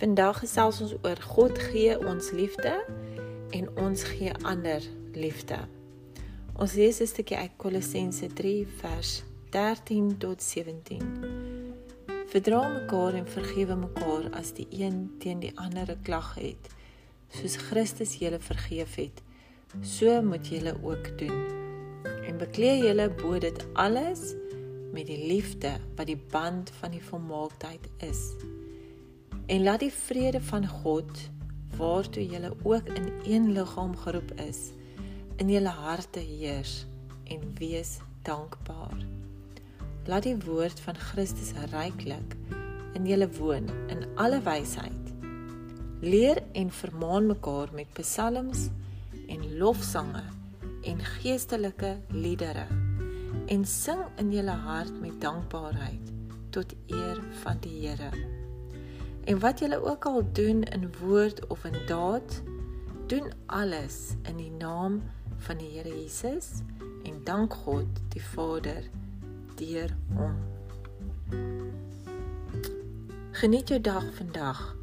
Vandag gesels ons oor God gee ons liefde en ons gee ander liefde. Ons lees 'n stukkie uit Kolossense 3 vers 13 tot 17. Verdra mekaar en vergewe mekaar as die een teen die ander 'n klag het, soos Christus julle vergeef het. So moet julle ook doen. En bekleë julle bo dit alles met die liefde wat die band van die volmaaktheid is. En laat die vrede van God waartoe julle ook in een liggaam geroep is in julle harte heers en wees dankbaar. Laat die woord van Christus ryklik in julle woon in alle wysheid. Leer en vermaan mekaar met psalms en lofsange en geestelike liedere en sing in julle hart met dankbaarheid tot eer van die Here. En wat julle ook al doen in woord of in daad, doen alles in die naam van die Here Jesus en dank God die Vader deur hom. Geniet jou dag vandag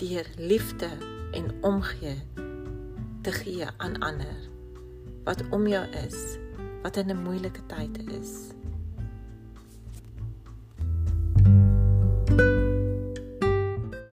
deur liefde en omgee te gee aan ander wat om jou is wat in 'n moeilike tyd is.